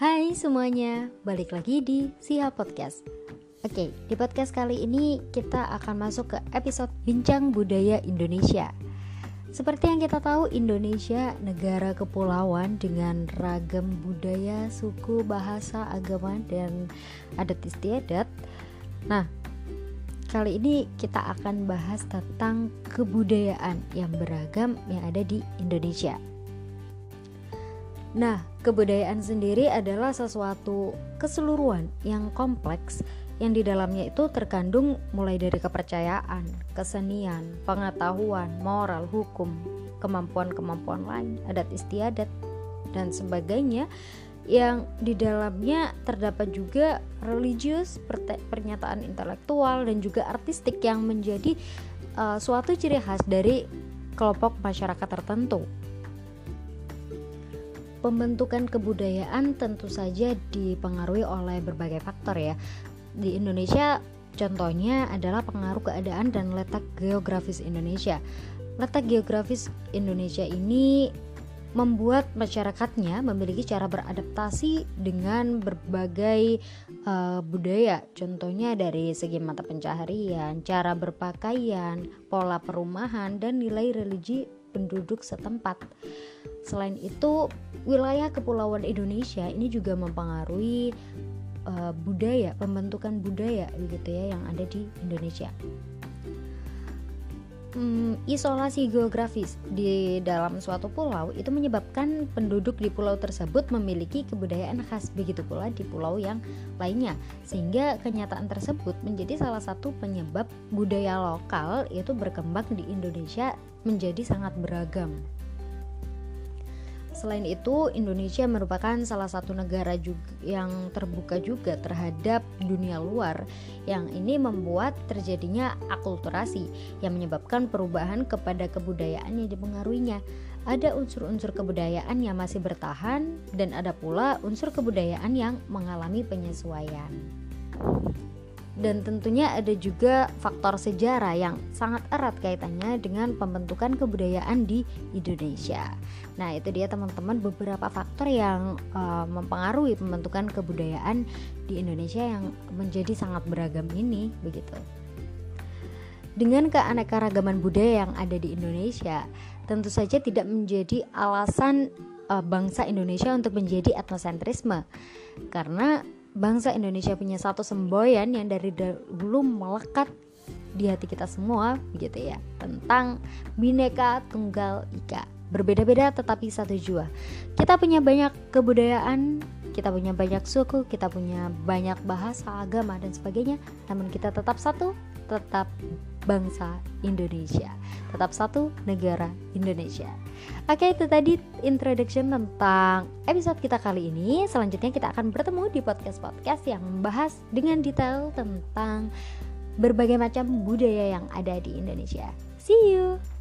Hai semuanya, balik lagi di Siha Podcast. Oke, di podcast kali ini kita akan masuk ke episode Bincang Budaya Indonesia. Seperti yang kita tahu, Indonesia negara kepulauan dengan ragam budaya, suku, bahasa, agama, dan adat istiadat. Nah, kali ini kita akan bahas tentang kebudayaan yang beragam yang ada di Indonesia. Nah, kebudayaan sendiri adalah sesuatu keseluruhan yang kompleks yang di dalamnya itu terkandung mulai dari kepercayaan, kesenian, pengetahuan, moral, hukum, kemampuan-kemampuan lain, adat istiadat, dan sebagainya yang di dalamnya terdapat juga religius, pernyataan intelektual, dan juga artistik yang menjadi uh, suatu ciri khas dari kelompok masyarakat tertentu. Pembentukan kebudayaan tentu saja dipengaruhi oleh berbagai faktor ya. Di Indonesia contohnya adalah pengaruh keadaan dan letak geografis Indonesia. Letak geografis Indonesia ini membuat masyarakatnya memiliki cara beradaptasi dengan berbagai uh, budaya. Contohnya dari segi mata pencaharian, cara berpakaian, pola perumahan, dan nilai religi penduduk setempat. Selain itu, wilayah kepulauan Indonesia ini juga mempengaruhi uh, budaya, pembentukan budaya begitu ya yang ada di Indonesia. Hmm, isolasi geografis di dalam suatu pulau itu menyebabkan penduduk di pulau tersebut memiliki kebudayaan khas begitu pula di pulau yang lainnya sehingga kenyataan tersebut menjadi salah satu penyebab budaya lokal itu berkembang di Indonesia menjadi sangat beragam. Selain itu, Indonesia merupakan salah satu negara juga yang terbuka juga terhadap dunia luar yang ini membuat terjadinya akulturasi yang menyebabkan perubahan kepada kebudayaan yang dipengaruhinya. Ada unsur-unsur kebudayaan yang masih bertahan dan ada pula unsur kebudayaan yang mengalami penyesuaian dan tentunya ada juga faktor sejarah yang sangat erat kaitannya dengan pembentukan kebudayaan di Indonesia. Nah, itu dia teman-teman beberapa faktor yang uh, mempengaruhi pembentukan kebudayaan di Indonesia yang menjadi sangat beragam ini begitu. Dengan keanekaragaman budaya yang ada di Indonesia, tentu saja tidak menjadi alasan uh, bangsa Indonesia untuk menjadi etnosentrisme. Karena bangsa Indonesia punya satu semboyan yang dari dulu melekat di hati kita semua gitu ya tentang bineka tunggal ika. Berbeda-beda tetapi satu jua. Kita punya banyak kebudayaan kita punya banyak suku kita punya banyak bahasa agama dan sebagainya namun kita tetap satu tetap bangsa Indonesia. Tetap satu negara Indonesia. Oke itu tadi introduction tentang episode kita kali ini. Selanjutnya kita akan bertemu di podcast-podcast yang membahas dengan detail tentang berbagai macam budaya yang ada di Indonesia. See you!